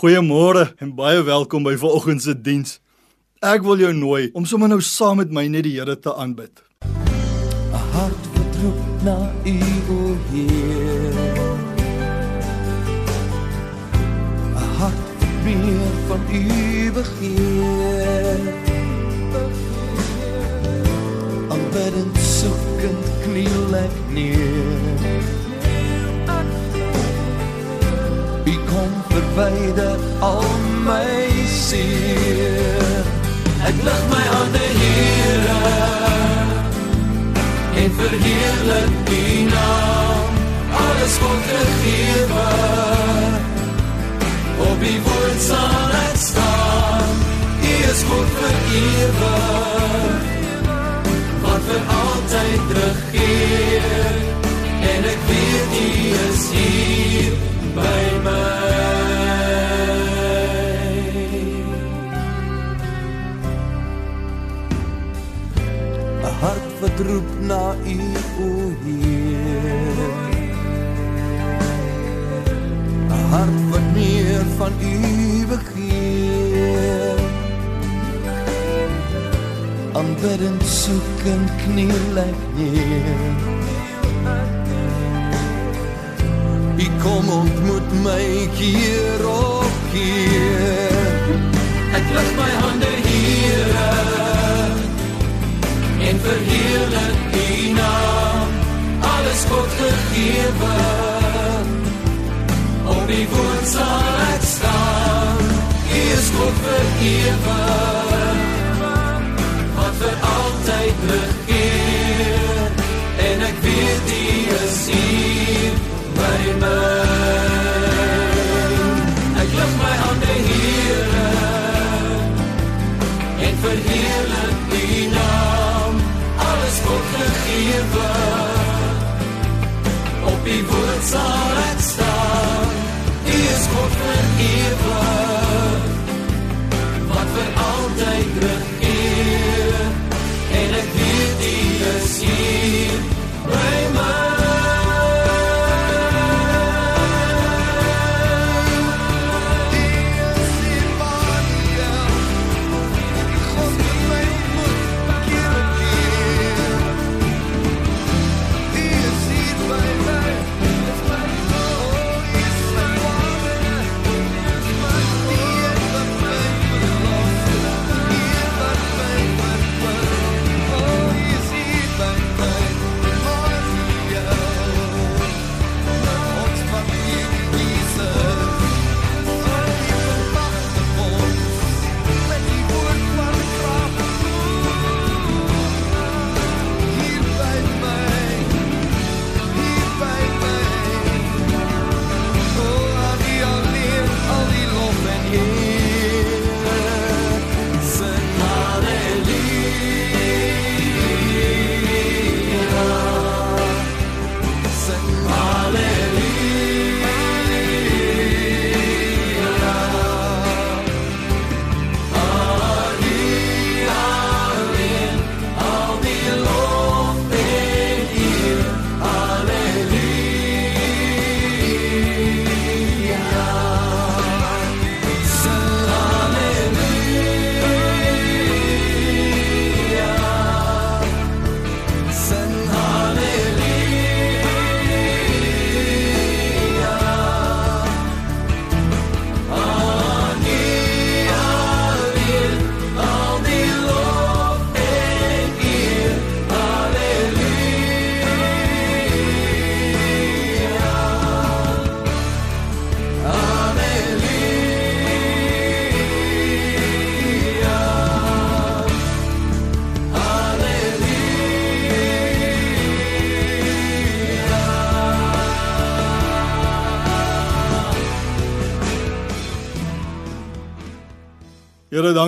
Goeiemôre en baie welkom by vanoggend se diens. Ek wil jou nooi om sommer nou saam met my net die Here te aanbid. 'n hart wat roep na U o Heer. 'n hart wat meer van U begeer. Aanbidend soekend kniel ek neer. Kom verwyder al my seer. Ek lig my hande Here en verheerlik U naam. Alles word gegewe. Op U woord sal ek staan. U is God vir ewig. Wat vir altyd regeer. En ek weet U is hier by my. hart wat roep na U o Heer. 'n hart wat meer van U begeer. Aanbidend soek en kniel ek neer. U kom ontmoet my keer op keer. Ek lig my hande Here en verheerlik U naam. Alles word gegewe. Op U woord sal ek staan. U is God ewig. Wat vir altyd regeer. U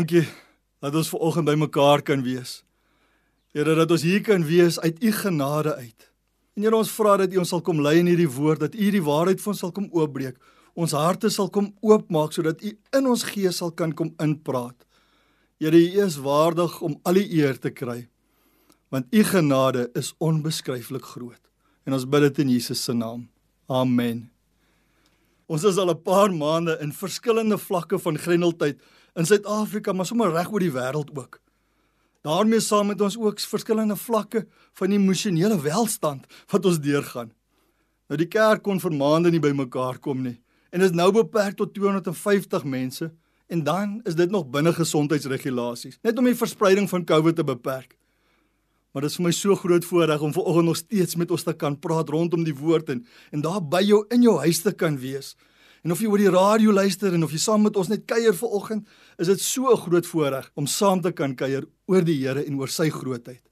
dankie dat ons ver oggend bymekaar kan wees. Here, dat ons hier kan wees uit u genade uit. En Here, ons vra dat u ons sal kom lei in hierdie woord, dat u die waarheid vir ons sal kom oopbreek. Ons harte sal kom oopmaak sodat u in ons gees sal kan kom inpraat. Here, u is waardig om al die eer te kry. Want u genade is onbeskryflik groot. En ons bid dit in Jesus se naam. Amen. Ons is al 'n paar maande in verskillende vlakke van grendeltyd in Suid-Afrika, maar sommer reg oor die wêreld ook. daarmee saam met ons ook verskillende vlakke van emosionele welstand wat ons deurgaan. Nou die kerk kon vir maande nie bymekaar kom nie en is nou beperk tot 250 mense en dan is dit nog binne gesondheidsregulasies net om die verspreiding van COVID te beperk. Maar dit is vir my so groot voorreg om vanoggend nog steeds met ons te kan praat rondom die woord en en daar by jou in jou huis te kan wees. En of jy oor die radio luister en of jy saam met ons net kuier vanoggend, is dit so 'n groot voorreg om saam te kan kuier oor die Here en oor sy grootheid.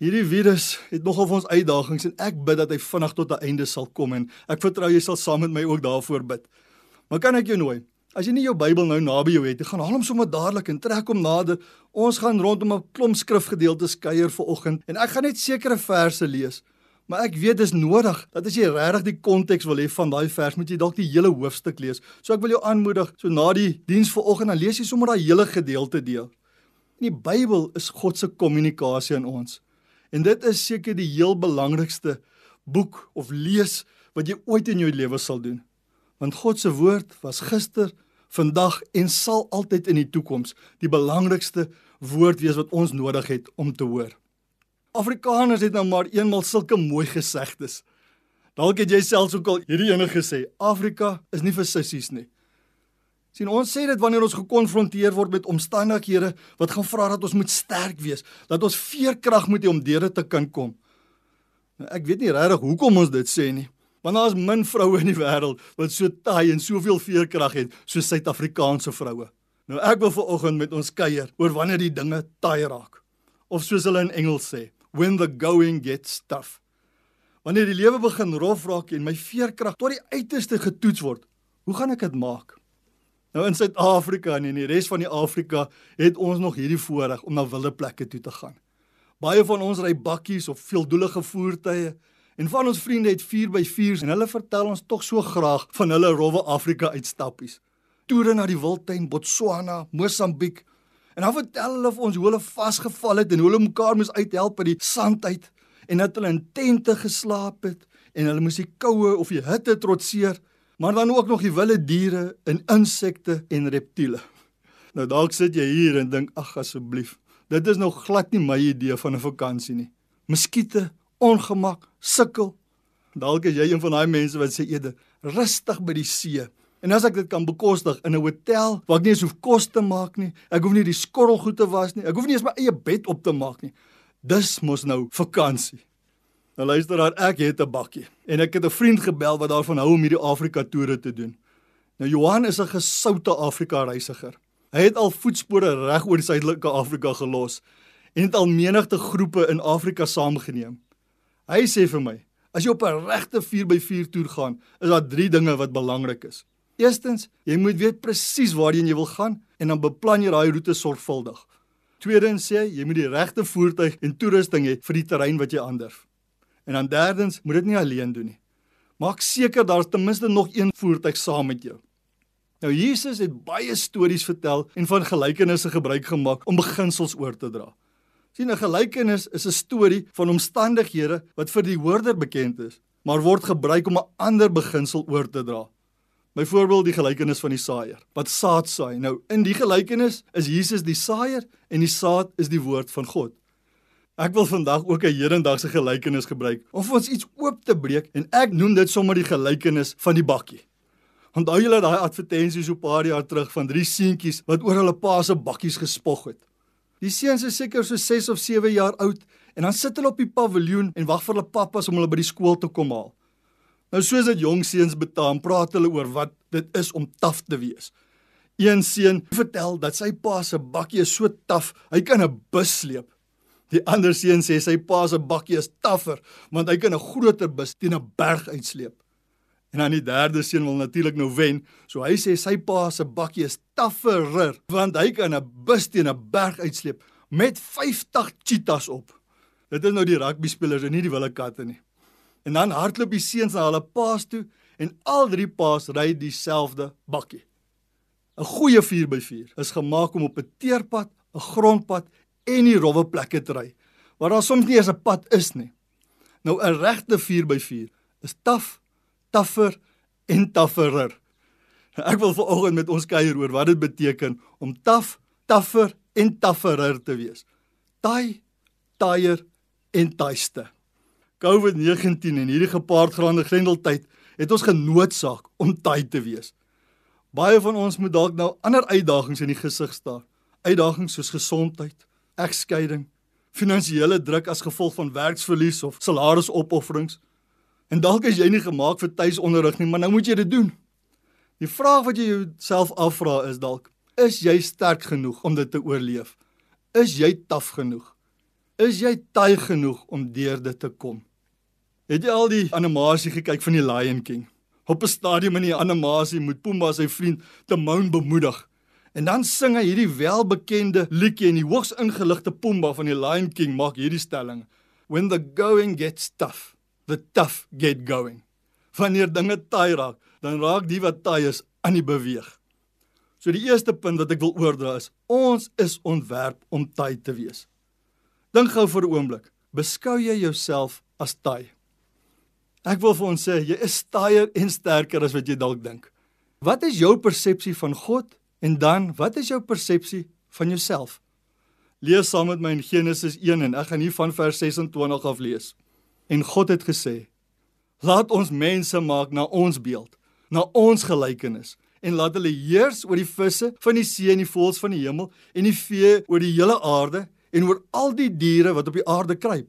Hierdie virus het nogal vir ons uitdagings en ek bid dat hy vinnig tot 'n einde sal kom en ek vertrou jy sal saam met my ook daarvoor bid. Maar kan ek jou nooi? As jy nie jou Bybel nou naby jou het, gaan haal hom sommer dadelik en trek hom nader. Ons gaan rondom 'n klomp skrifgedeeltes kuier vanoggend en ek gaan net sekere verse lees. Maar ek weet dis nodig dat as jy regtig die konteks wil hê van daai vers, moet jy dalk die hele hoofstuk lees. So ek wil jou aanmoedig, so na die diens vanoggend, dan lees jy sommer daai hele gedeelte deel. In die Bybel is God se kommunikasie aan ons. En dit is seker die heel belangrikste boek of lees wat jy ooit in jou lewe sal doen. Want God se woord was gister, vandag en sal altyd in die toekoms die belangrikste woord wees wat ons nodig het om te hoor. Afrikaners het nou maar eenmal sulke mooi gesegdes. Dalk het jy selfs ook al hierdie ene gesê, Afrika is nie vir sissies nie. Sien, ons sê dit wanneer ons gekonfronteer word met omstandighede wat gaan vra dat ons moet sterk wees, dat ons veerkrag moet hê om deur dit te kan kom. Nou, ek weet nie regtig hoekom ons dit sê nie, want daar is min vroue in die wêreld wat so taai en soveel veerkrag het soos Suid-Afrikaanse vroue. Nou ek wil vanoggend met ons kuier oor wanneer die dinge taai raak. Of soos hulle in Engels sê, when the going gets tough. Wanneer die lewe begin rof raak en my veerkrag tot die uiterste getoets word, hoe gaan ek dit maak? Nou in Suid-Afrika en in die res van die Afrika het ons nog hierdie voorreg om na wilde plekke toe te gaan. Baie van ons ry bakkies of veeldoelige voertuie en van ons vriende het 4x4s en hulle vertel ons tog so graag van hulle rowwe Afrika uitstappies. Toere na die wildtuin Botswana, Mosambiek, En dan vertel hulle vir ons hoe hulle vasgeval het en hoe hulle mekaar moes uithelp by die sand uit en dat hulle in tente geslaap het en hulle moes die koue of die hitte trotseer, maar dan ook nog die wilde diere en insekte en reptiele. Nou dalk sit jy hier en dink ag asseblief, dit is nog glad nie my idee van 'n vakansie nie. Muskiete, ongemak, sukkel. Dalk is jy een van daai mense wat sê eerder rustig by die see En as ek dit kan bekostig in 'n hotel waar ek nie eens hoef kos te maak nie, ek hoef nie die skorrelgoed te was nie, ek hoef nie eens my eie bed op te maak nie. Dis mos nou vakansie. Nou luister daar, ek het 'n bakkie en ek het 'n vriend gebel wat daarvan hou om hierdie Afrika toere te doen. Nou Johan is 'n gesoute Afrika reisiger. Hy het al voetspore reg oor die suidelike Afrika gelos en het al menigte groepe in Afrika saamgeneem. Hy sê vir my, as jy op 'n regte 4x4 toer gaan, is daar 3 dinge wat belangrik is. Eerstens, jy moet weet presies waarheen jy wil gaan en dan beplan jy daai roete sorgvuldig. Tweedens sê jy moet die regte voertuig en toerusting hê vir die terrein wat jy aandurf. En dan derdens, moet dit nie alleen doen nie. Maak seker daar's ten minste nog een voertuig saam met jou. Nou Jesus het baie stories vertel en van gelykenisse gebruik gemaak om beginsels oor te dra. Sien 'n gelykenis is 'n storie van omstandighede wat vir die hoorder bekend is, maar word gebruik om 'n ander beginsel oor te dra. Byvoorbeeld die gelykenis van die saaier wat saad saai. Nou in die gelykenis is Jesus die saaier en die saad is die woord van God. Ek wil vandag ook 'n hedendaagse gelykenis gebruik om vir ons iets oop te breek en ek noem dit sommer die gelykenis van die bakkie. Onthou julle daai advertensie so 'n paar jaar terug van drie seentjies wat oor hulle pa se bakkies gespog het. Die seuns is seker so 6 of 7 jaar oud en dan sit hulle op die paviljoen en wag vir hulle pappas om hulle by die skool te kom haal. Nou soos dit jong seuns betaam, praat hulle oor wat dit is om taaf te wees. Een seun vertel dat sy pa se bakkie is so taaf, hy kan 'n bus sleep. Die ander seun sê sy pa se bakkie is taffer, want hy kan 'n groter bus teen 'n berg uitsleep. En dan die derde seun wil natuurlik nou wen, so hy sê sy pa se bakkie is tafferer, want hy kan 'n bus teen 'n berg uitsleep met 50 cheetahs op. Dit is nou die rugby spelers en nie die wilde katte nie. En dan hardloop die seuns na hulle paas toe en al drie paas ry dieselfde bakkie. 'n Goeie 4x4 is gemaak om op 'n teerpad, 'n grondpad en die rowwe plekke te ry waar daar soms nie eens 'n pad is nie. Nou 'n regte 4x4 is taaf, taffer en tafferer. Ek wil vanoggend met ons kuier oor wat dit beteken om taaf, taffer en tafferer te wees. Taai, taaier en taaiste. COVID-19 en hierdie gepaardgaande grendeltyd het ons genoodsaak om taai te wees. Baie van ons moet dalk nou ander uitdagings in die gesig staar. Uitdagings soos gesondheid, egskeiding, finansiële druk as gevolg van werksverlies of salarisopofferings. En dalk is jy nie gemaak vir tuisonderrig nie, maar nou moet jy dit doen. Die vraag wat jy jouself afvra is dalk: Is jy sterk genoeg om dit te oorleef? Is jy taaf genoeg? Is jy taai genoeg om deur dit te kom? Het jy al die animasie gekyk van die Lion King? Op 'n stadium in die animasie moet Pumba sy vriend Timon bemoedig. En dan sing hy hierdie welbekende liedjie en die hoogs ingeligte Pumba van die Lion King maak hierdie stelling: When the going gets tough, the tough get going. Wanneer dinge taai raak, dan raak die wat taai is aan die beweeg. So die eerste punt wat ek wil oordra is: ons is ontwerp om taai te wees. Dink gou vir 'n oomblik. Beskou jy jouself as taai? Ek wil vir ons sê jy is taaier en sterker as wat jy dalk dink. Wat is jou persepsie van God en dan wat is jou persepsie van jouself? Lees saam met my in Genesis 1 en ek gaan hier van vers 26 af lees. En God het gesê: Laat ons mense maak na ons beeld, na ons gelykenis en laat hulle heers oor die visse van die see en die voëls van die hemel en die vee oor die hele aarde en oor al die diere wat op die aarde kruip.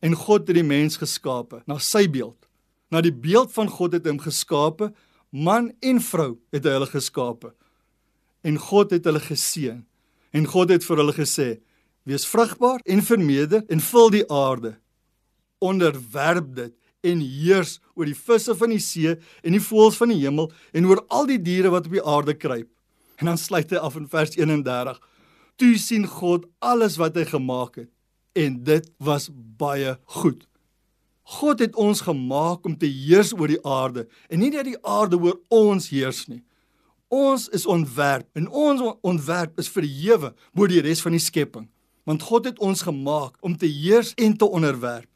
En God het die mens geskape na sy beeld. Na die beeld van God het hy hom geskape, man en vrou het hy hulle geskape. En God het hulle geseën. En God het vir hulle gesê: "Wees vrugbaar en vermeerder en vul die aarde. Onderwerp dit en heers oor die visse van die see en die voëls van die hemel en oor al die diere wat op die aarde kruip." En dan sluit hy af in vers 31. Toe sien God alles wat hy gemaak het en dit was baie goed. God het ons gemaak om te heers oor die aarde en nie net die aarde oor ons heers nie. Ons is ontwerp en ons ontwerp is verhewe bo die res van die skepping, want God het ons gemaak om te heers en te onderwerp.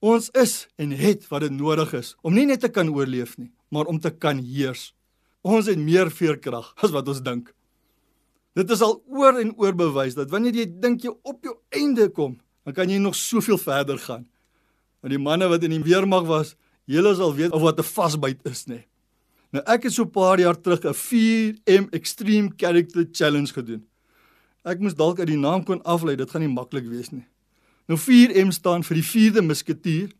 Ons is en het wat dit nodig is om nie net te kan oorleef nie, maar om te kan heers. Ons het meer veerkrag as wat ons dink. Dit is al oor en oor bewys dat wanneer jy dink jy op jou einde kom, dan kan jy nog soveel verder gaan. Want die manne wat in die weermag was, julle sal weet of wat 'n vasbyt is, nê. Nou ek het so 'n paar jaar terug 'n 4M Extreme Character Challenge gedoen. Ek moes dalk uit die naam kon aflei, dit gaan nie maklik wees nie. Nou 4M staan vir die 4de musketier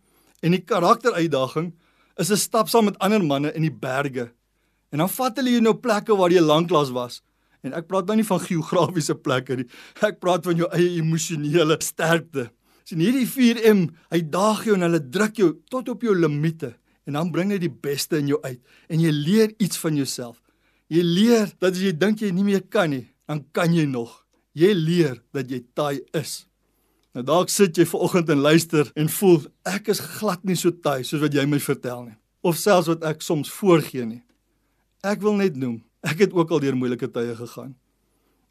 en die karakteruitdaging is 'n stap saam met ander manne in die berge. En dan vat hulle jou nou plekke waar jy lanklaas was. En ek praat nou nie van geografiese plekke nie. Ek praat van jou eie emosionele sterkte. Sien hierdie 4M, hy daag jou en hulle druk jou tot op jou limite en dan bring hy die beste in jou uit en jy leer iets van jouself. Jy leer dat as jy dink jy nie meer kan nie, dan kan jy nog. Jy leer dat jy taai is. Nou dalk sit jy vanoggend en luister en voel ek is glad nie so taai soos wat jy my vertel nie of selfs wat ek soms voorgee nie. Ek wil net noem Ek het ook al deur moeilike tye gegaan.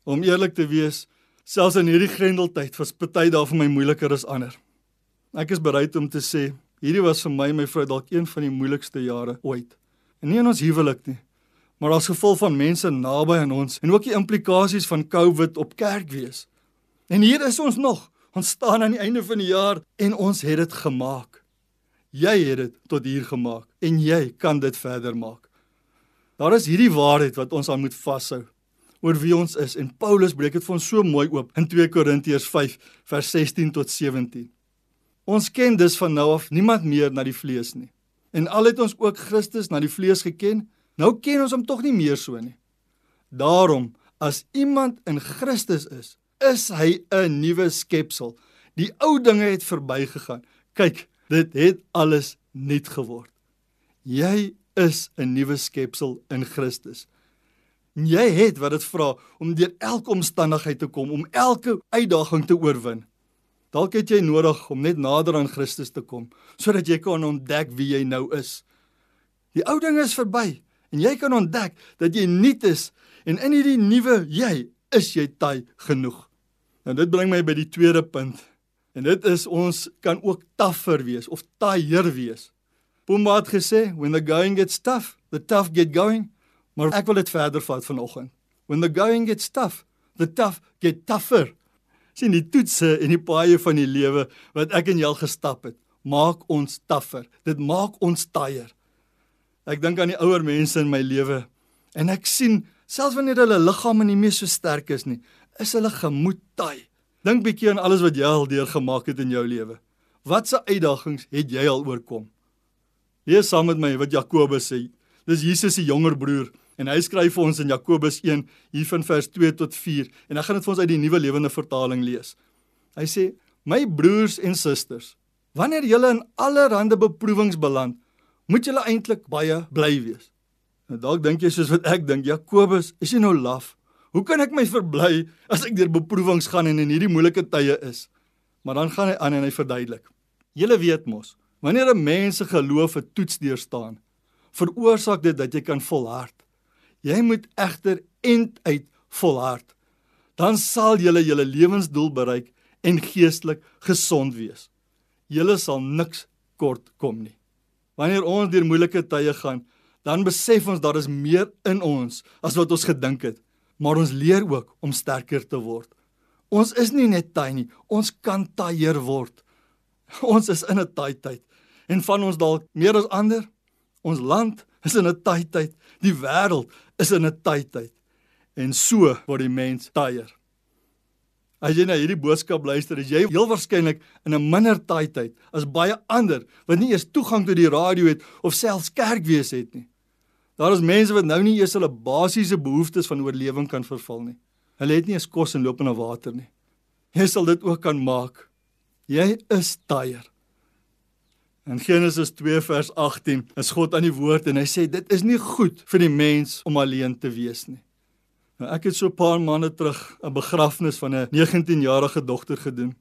Om eerlik te wees, selfs in hierdie grendeltyd was party daar vir my moeiliker as ander. Ek is bereid om te sê, hierdie was vir my en my vrou dalk een van die moeilikste jare ooit. En nie in ons huwelik nie, maar as gevolg van mense naby aan ons en ook die implikasies van COVID op kerk wees. En hier is ons nog. Ons staan aan die einde van die jaar en ons het dit gemaak. Jy het dit tot hier gemaak en jy kan dit verder maak. Daar is hierdie waarheid wat ons aan moet vashou oor wie ons is en Paulus breek dit vir ons so mooi oop in 2 Korintiërs 5 vers 16 tot 17. Ons ken dus van nou af niemand meer na die vlees nie. En al het ons ook Christus na die vlees geken, nou ken ons hom tog nie meer so nie. Daarom as iemand in Christus is, is hy 'n nuwe skepsel. Die ou dinge het verbygegaan. Kyk, dit het alles nuut geword. Jy is 'n nuwe skepsel in Christus. En jy het wat dit vra om deur elke omstandigheid te kom, om elke uitdaging te oorwin. Dalk het jy nodig om net nader aan Christus te kom sodat jy kan ontdek wie jy nou is. Die ou ding is verby en jy kan ontdek dat jy nuut is en in hierdie nuwe jy is jy taai genoeg. Nou dit bring my by die tweede punt. En dit is ons kan ook taffer wees of taaier wees. Pumba het gesê, when the going gets tough, the tough get going. Maar ek wil dit verder vat vanoggend. When the going gets tough, the tough get tougher. Sien die toetse en die paaie van die lewe wat ek en jy al gestap het, maak ons tougher. Dit maak ons taaier. Ek dink aan die ouer mense in my lewe en ek sien selfs wanneer hulle liggame nie meer so sterk is nie, is hulle gemoed taai. Dink bietjie aan alles wat jy al deurgemaak het in jou lewe. Watse uitdagings het jy al oorkom? Lees saam met my wat Jakobus sê. Dis Jesus se jonger broer en hy skryf vir ons in Jakobus 1 hier van vers 2 tot 4 en ek gaan dit vir ons uit die nuwe lewende vertaling lees. Hy sê: "My broers en susters, wanneer julle in allerlei beproewings beland, moet julle eintlik baie bly wees." Nou dalk dink jy soos wat ek dink, Jakobus, is jy nou laf? Hoe kan ek my verbly as ek deur beproewings gaan en in hierdie moeilike tye is? Maar dan gaan hy aan en hy verduidelik. Julle weet mos, wanneer 'n mens se geloof 'n toets deurstaan, veroorsaak dit dat jy kan volhard. Jy moet egter end uit volhard. Dan sal jy julle lewensdoel bereik en geestelik gesond wees. Julle sal niks kort kom nie. Wanneer ons deur moeilike tye gaan, dan besef ons daar is meer in ons as wat ons gedink het, maar ons leer ook om sterker te word. Ons is nie net taai nie, ons kan taaier word. Ons is in 'n taai tyd en van ons dalk meer as ander. Ons land is in 'n taai tyd, die wêreld is in 'n taai tyd. En so word die mens taaier. As jy na hierdie boodskap luister, is jy heel waarskynlik in 'n minder taai tyd as baie ander wat nie eers toegang tot die radio het of selfs kerk wees het nie. Daar is mense wat nou nie eers hulle basiese behoeftes van oorlewing kan vervul nie. Hulle het nie eens kos en lopende water nie. Jy sal dit ook kan maak. Jy is taaier. In Genesis 2 vers 18 is God aan die woord en hy sê dit is nie goed vir die mens om alleen te wees nie. Nou ek het so 'n paar maande terug 'n begrafnis van 'n 19-jarige dogter gedoen.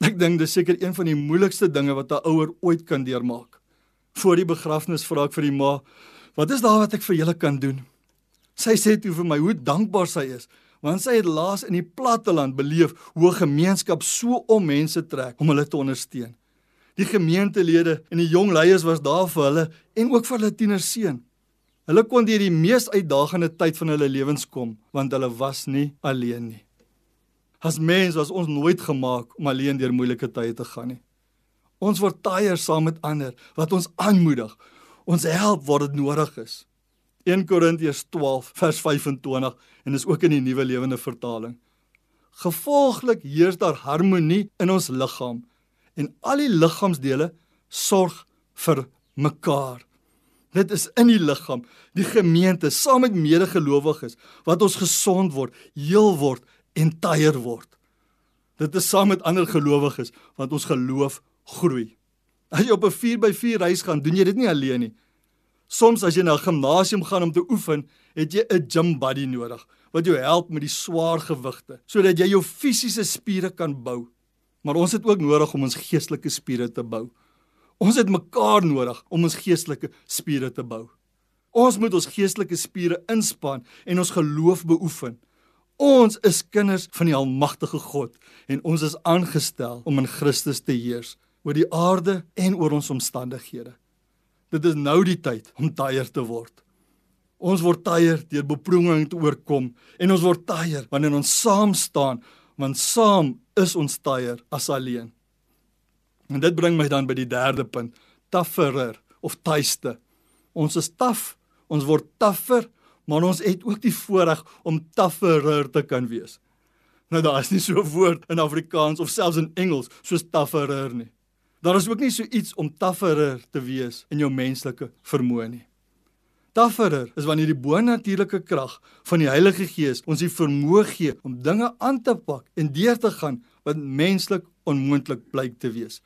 Ek dink dis seker een van die moeilikste dinge wat 'n ouer ooit kan deurmaak. Voor die begrafnis vra ek vir die ma, Wat is daar wat ek vir julle kan doen? Sy sê toe vir my hoe dankbaar sy is, want sy het laas in die platteland beleef hoe 'n gemeenskap so om mense trek om hulle te ondersteun. Die gemeentelede en die jong leiers was daar vir hulle en ook vir hulle tienerseun. Hulle kon deur die mees uitdagende tyd van hulle lewens kom, want hulle was nie alleen nie. As mens was ons nooit gemaak om alleen deur moeilike tye te gaan nie. Ons word taaier saam met ander wat ons aanmoedig, ons help waar dit nodig is. 1 Korintiërs 12 vers 25 en is ook in die nuwe lewende vertaling. Gevolglik heers daar harmonie in ons liggaam en al die liggaamsdele sorg vir mekaar. Dit is in die liggaam, die gemeente saam met medegelowiges wat ons gesond word, heel word en taier word. Dit is saam met ander gelowiges wat ons geloof groei. As jy op 'n 4x4 reis gaan, doen jy dit nie alleen nie. Soms as jy na 'n gimnasium gaan om te oefen, het jy 'n gym buddy nodig wat jou help met die swaar gewigte sodat jy jou fisiese spiere kan bou. Maar ons het ook nodig om ons geestelike spiere te bou. Ons het mekaar nodig om ons geestelike spiere te bou. Ons moet ons geestelike spiere inspann en ons geloof beoefen. Ons is kinders van die almagtige God en ons is aangestel om in Christus te heers oor die aarde en oor ons omstandighede. Dit is nou die tyd om taaier te word. Ons word taaier deur beproewing te oorkom en ons word taaier wanneer ons saam staan, want saam is ons taaier as alleen. En dit bring my dan by die derde punt, tafferer of taiste. Ons is taaf, ons word taffer, maar ons het ook die voorreg om tafferer te kan wees. Nou daar is nie so 'n woord in Afrikaans of selfs in Engels soos tafferer nie. Daar is ook nie so iets om tafferer te wees in jou menslike vermoë nie. Tafferer is wanneer die bonatuurlike krag van die Heilige Gees ons die vermoë gee om dinge aan te pak en deur te gaan wat menslik onmoontlik blyk te wees.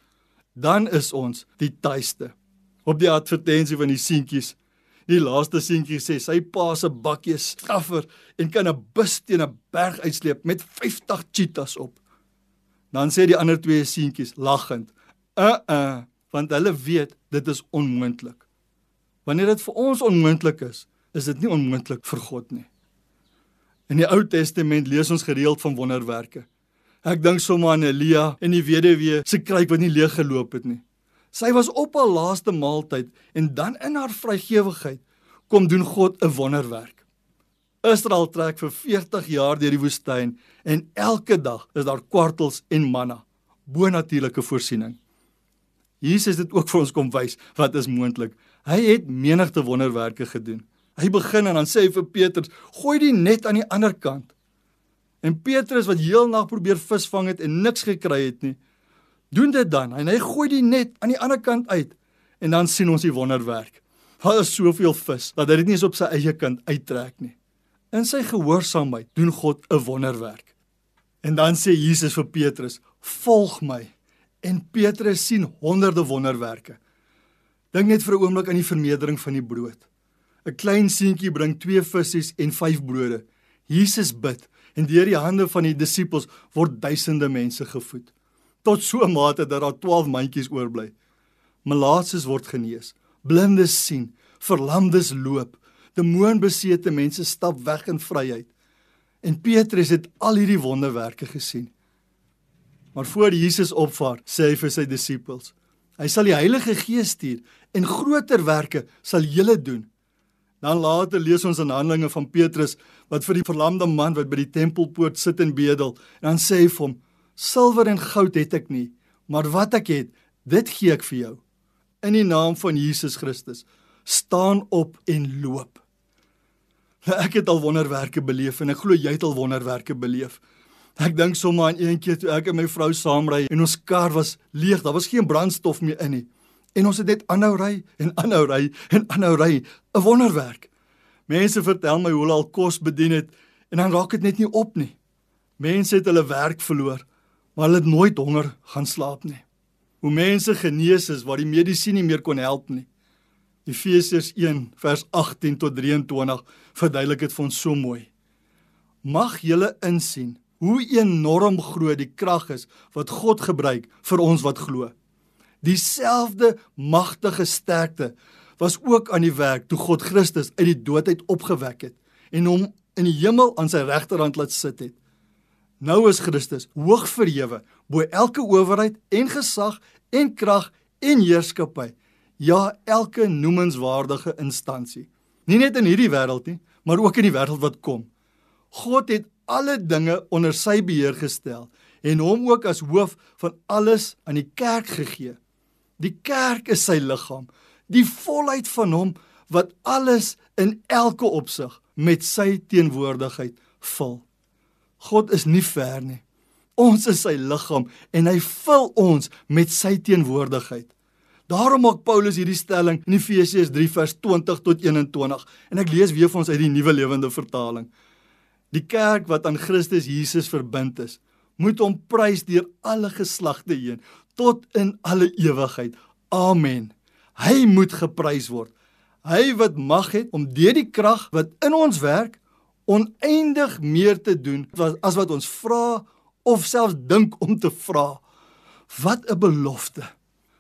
Dan is ons die tuiste. Op die advertensie van die seentjies Die laaste seentjie sê sy pa se bakkie skaffer en kan 'n bus teen 'n berg uitsleep met 50 cheetahs op. Dan sê die ander twee seentjies lagend: Uh-uh, want hulle weet dit is onmoontlik. Wanneer dit vir ons onmoontlik is, is dit nie onmoontlik vir God nie. In die Ou Testament lees ons gereeld van wonderwerke. Ek dink sommer aan Elia en die weduwee se kruik wat nie leeg geloop het nie. Sy was op haar laaste maaltyd en dan in haar vrygewigheid kom doen God 'n wonderwerk. Israel trek vir 40 jaar deur die woestyn en elke dag is daar kwartels en manna, bonatuurlike voorsiening. Jesus het dit ook vir ons kom wys wat is moontlik. Hy het menigte wonderwerke gedoen. Hy begin en dan sê hy vir Petrus: "Gooi die net aan die ander kant." En Petrus wat heel nag probeer visvang het en niks gekry het nie, doen dit dan en hy gooi die net aan die ander kant uit en dan sien ons die wonderwerk. Daar is soveel vis dat hy dit nie eens op sy eie kant uittrek nie. In sy gehoorsaamheid doen God 'n wonderwerk. En dan sê Jesus vir Petrus: "Volg my." En Petrus sien honderde wonderwerke. Dink net vir 'n oomblik aan die vermeerdering van die brood. 'n Klein seentjie bring 2 visse en 5 brode. Jesus bid en deur die hande van die disippels word duisende mense gevoed. Tot so 'n mate dat daar 12 mandjies oorbly. Malaatses word genees, blindes sien, verlamdes loop, demoonbesete mense stap weg in vryheid. En Petrus het al hierdie wonderwerke gesien. Maar voor Jesus opvaar, sê hy vir sy disippels: Hy sal die Heilige Gees stuur en groter werke sal julle doen. Dan later lees ons in Handelinge van Petrus wat vir die verlamde man wat by die tempelpoort sit en bedel en dan sê hy vir hom: "Silwer en goud het ek nie, maar wat ek het, dit gee ek vir jou. In die naam van Jesus Christus, staan op en loop." Nou ek het al wonderwerke beleef en ek glo jy het al wonderwerke beleef. Ek dink sommer aan een keer toe ek en my vrou saamry en ons kar was leeg, daar was geen brandstof meer in nie. En ons het net aanhou ry en aanhou ry en aanhou ry, 'n wonderwerk. Mense vertel my hoe hulle al kos bedien het en dan raak dit net nie op nie. Mense het hulle werk verloor, maar hulle het nooit honger gaan slaap nie. Hoe mense genees is waar die medisyne nie meer kon help nie. Efesiërs 1 vers 18 tot 23 verduidelik dit vir ons so mooi. Mag julle insien hoe enorm groot die krag is wat God gebruik vir ons wat glo. Dieselfde magtige sterkte was ook aan die werk toe God Christus uit die dood uit opgewek het en hom in die hemel aan sy regterhand laat sit het. Nou is Christus hoog verhewe bo elke owerheid en gesag en krag en heerskappy. Ja, elke noemenswaardige instansie. Nie net in hierdie wêreld nie, maar ook in die wêreld wat kom. God het alle dinge onder sy beheer gestel en hom ook as hoof van alles aan die kerk gegee. Die kerk is sy liggaam, die volheid van hom wat alles in elke opsig met sy teenwoordigheid vul. God is nie ver nie. Ons is sy liggaam en hy vul ons met sy teenwoordigheid. Daarom maak Paulus hierdie stelling in Efesiërs 3 vers 20 tot 21 en ek lees weer vir ons uit die Nuwe Lewende Vertaling. Die kerk wat aan Christus Jesus verbind is, moet hom prys deur alle geslagte heen tot in alle ewigheid. Amen. Hy moet geprys word. Hy wat mag het om deur die krag wat in ons werk oneindig meer te doen as wat ons vra of selfs dink om te vra. Wat 'n belofte.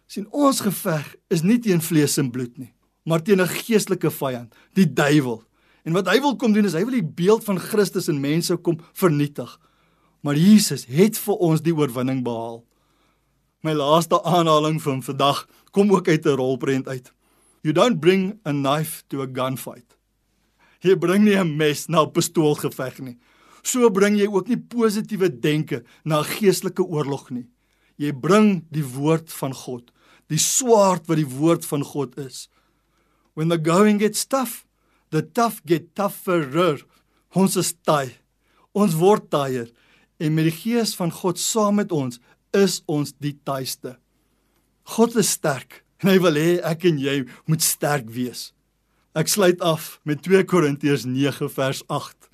sien ons geveg is nie teen vlees en bloed nie, maar teen 'n geestelike vyand, die duiwel. En wat hy wil kom doen is hy wil die beeld van Christus in mense kom vernietig. Maar Jesus het vir ons die oorwinning behaal. My laaste aanhaling van vandag kom ook uit 'n rolprent uit. You don't bring a knife to a gunfight. Jy bring nie 'n mes na 'n pistoolgeveg nie. So bring jy ook nie positiewe denke na 'n geestelike oorlog nie. Jy bring die woord van God, die swaard wat die woord van God is. When the going gets tough, the tough get tougher. Ons is taai. Ons word taaier en met die gees van God saam met ons is ons die taaiste. God is sterk en hy wil hê ek en jy moet sterk wees. Ek sluit af met 2 Korintiërs 9 vers 8.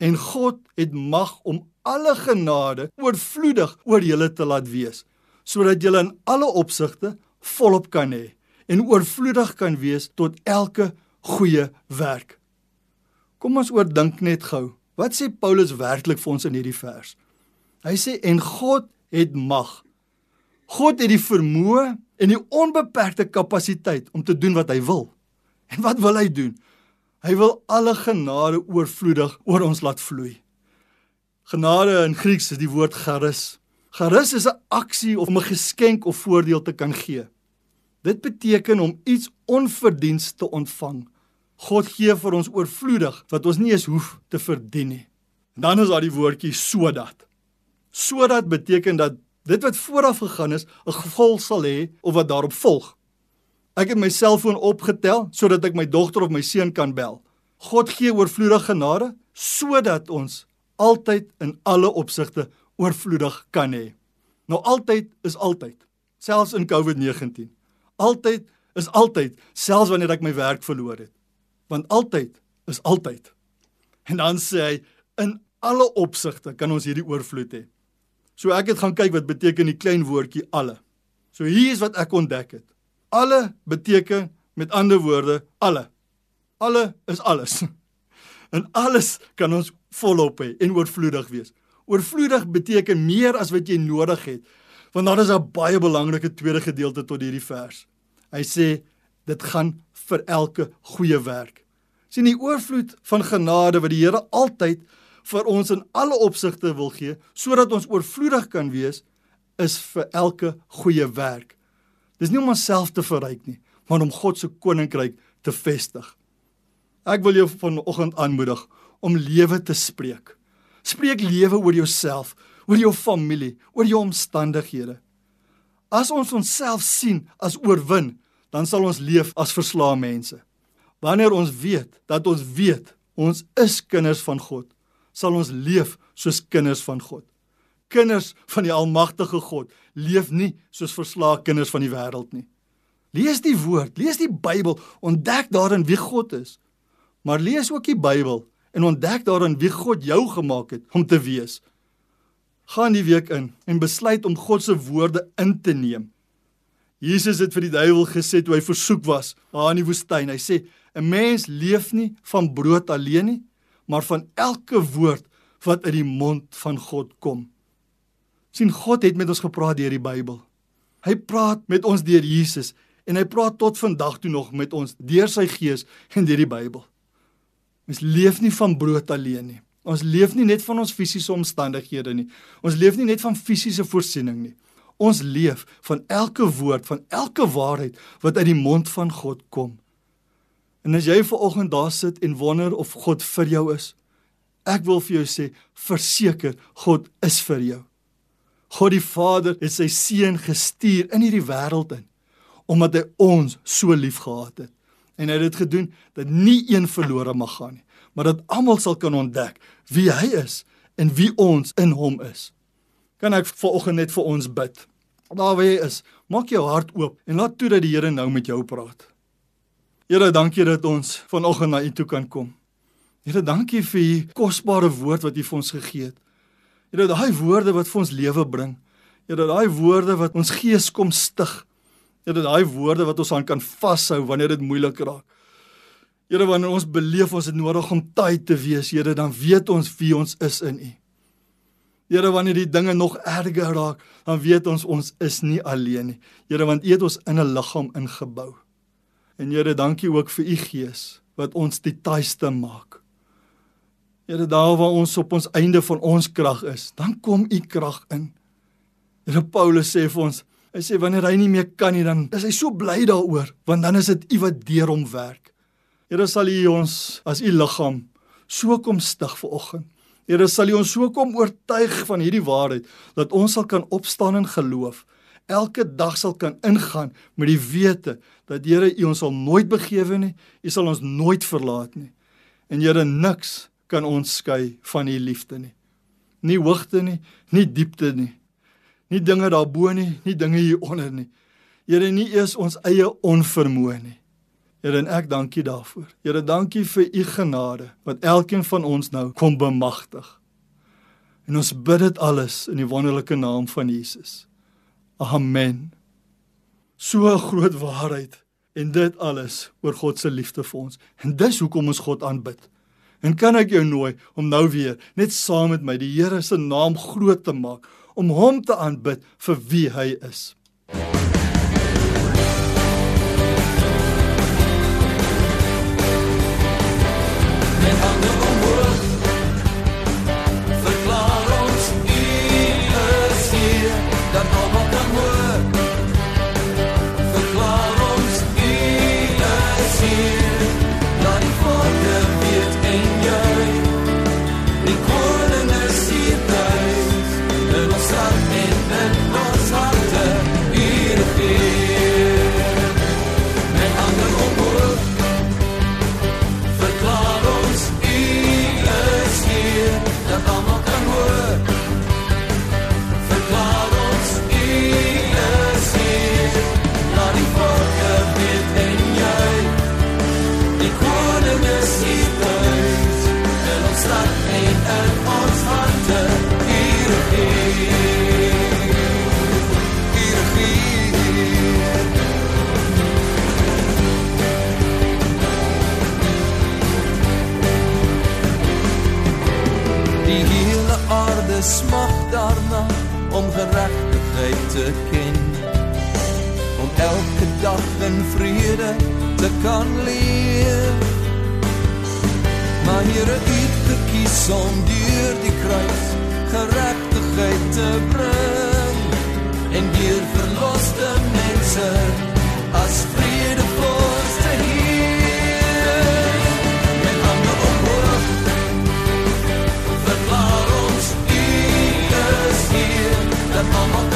En God het mag om alle genade oorvloedig oor julle te laat wees sodat julle in alle opsigte volop kan hê en oorvloedig kan wees tot elke goeie werk. Kom ons oordink net gou. Wat sê Paulus werklik vir ons in hierdie vers? Hy sê en God het mag. God het die vermoë en die onbeperkte kapasiteit om te doen wat hy wil. En wat wil hy doen? Hy wil alle genade oorvloedig oor ons laat vloei. Genade in Grieks is die woord charis. Charis is 'n aksie of 'n geskenk of voordeel te kan gee. Dit beteken om iets onverdiens te ontvang. God gee vir ons oorvloedig wat ons nie eens hoef te verdien nie. En dan is daar die woordjie sodat. Sodat beteken dat dit wat vooraf gegaan is, 'n gevolg sal hê of wat daarop volg. Ek het my selfoon opgetel sodat ek my dogter of my seun kan bel. God gee oorvloedige genade sodat ons altyd in alle opsigte oorvloedig kan hê. Nou altyd is altyd, selfs in COVID-19. Altyd is altyd, selfs wanneer ek my werk verloor het. Want altyd is altyd. En dan sê hy in alle opsigte kan ons hierdie oorvloed hê. So ek het gaan kyk wat beteken die klein woordjie alle. So hier is wat ek ontdek het. Alle beteken met ander woorde alle. Alle is alles. En alles kan ons volop hê en oorvloedig wees. Oorvloedig beteken meer as wat jy nodig het. Want daar is 'n baie belangrike tweede gedeelte tot hierdie vers. Hy sê dit gaan vir elke goeie werk. sien die oorvloed van genade wat die Here altyd vir ons in alle opsigte wil gee sodat ons oorvloedig kan wees is vir elke goeie werk. Dis nie om onsself te verryk nie, maar om God se koninkryk te vestig. Ek wil jou vanoggend aanmoedig om lewe te spreek. Spreek lewe oor jouself, oor jou familie, oor jou omstandighede. As ons onsself sien as oorwin, dan sal ons leef as verslae mense. Wanneer ons weet dat ons weet ons is kinders van God, sal ons leef soos kinders van God. Kinders van die almagtige God leef nie soos verslae kinders van die wêreld nie. Lees die woord, lees die Bybel, ontdek daarin wie God is. Maar lees ook die Bybel en ontdek daarin wie God jou gemaak het om te wees. Gaan die week in en besluit om God se woorde in te neem. Jesus het vir die duiwel gesê toe hy versoek was daar in die woestyn. Hy sê 'n mens leef nie van brood alleen nie, maar van elke woord wat uit die mond van God kom. sien God het met ons gepraat deur die Bybel. Hy praat met ons deur Jesus en hy praat tot vandag toe nog met ons deur sy gees en deur die Bybel. Ons leef nie van brood alleen nie. Ons leef nie net van ons fisiese omstandighede nie. Ons leef nie net van fisiese voorsiening nie. Ons leef van elke woord, van elke waarheid wat uit die mond van God kom. En as jy ver oggend daar sit en wonder of God vir jou is, ek wil vir jou sê, verseker God is vir jou. God die Vader het sy seun gestuur in hierdie wêreld in omdat hy ons so liefgehad het. En hy het dit gedoen dat nie een verlore mag gaan nie, maar dat almal sal kan ontdek wie hy is en wie ons in hom is. Kan ek vanoggend net vir ons bid? Daar waar jy is, maak jou hart oop en laat toe dat die Here nou met jou praat. Here, dankie dat ons vanoggend na U toe kan kom. Here, dankie vir U kosbare woord wat U vir ons gegee het. Here, daai woorde wat vir ons lewe bring. Here, daai woorde wat ons gees kom stig. Here, daai woorde wat ons aan kan vashou wanneer dit moeilik raak. Here, wanneer ons beleef ons het nodig om tyd te wees, Here, dan weet ons wie ons is in U. Here, wanneer die dinge nog erger raak, dan weet ons ons is nie alleen nie. Here, want U het ons in 'n liggaam ingebou. En Here, dankie ook vir u gees wat ons die tuiste maak. Here, daar waar ons op ons einde van ons krag is, dan kom u krag in. Here Paulus sê vir ons, hy sê wanneer hy nie meer kan nie, dan is hy so bly daaroor, want dan is dit u wat deur hom werk. Here sal u ons as u liggaam so kom stig vir oggend. Here sal u ons so kom oortuig van hierdie waarheid dat ons sal kan opstaan in geloof elke dag sal kan ingaan met die wete dat Here U ons sal nooit begewe nie, U sal ons nooit verlaat nie. En Here niks kan ons skei van U liefde nie. Nie hoogte nie, nie diepte nie. Nie dinge daarbo nie, nie dinge hier onder nie. Here nie eers ons eie onvermoë nie. Here en ek dankie daarvoor. Here dankie vir U genade wat elkeen van ons nou kom bemagtig. En ons bid dit alles in die wonderlike naam van Jesus. Amen. So 'n groot waarheid en dit alles oor God se liefde vir ons. En dis hoekom ons God aanbid. En kan ek jou nooi om nou weer net saam met my die Here se naam groot te maak, om hom te aanbid vir wie hy is. hulle smag daarna om geregtigheid te ken. Om elke dag in vrede te kan leef. Maar Here, U het gekies om deur die kruis geregtigheid te bring en deur verloste mense as vrede the moment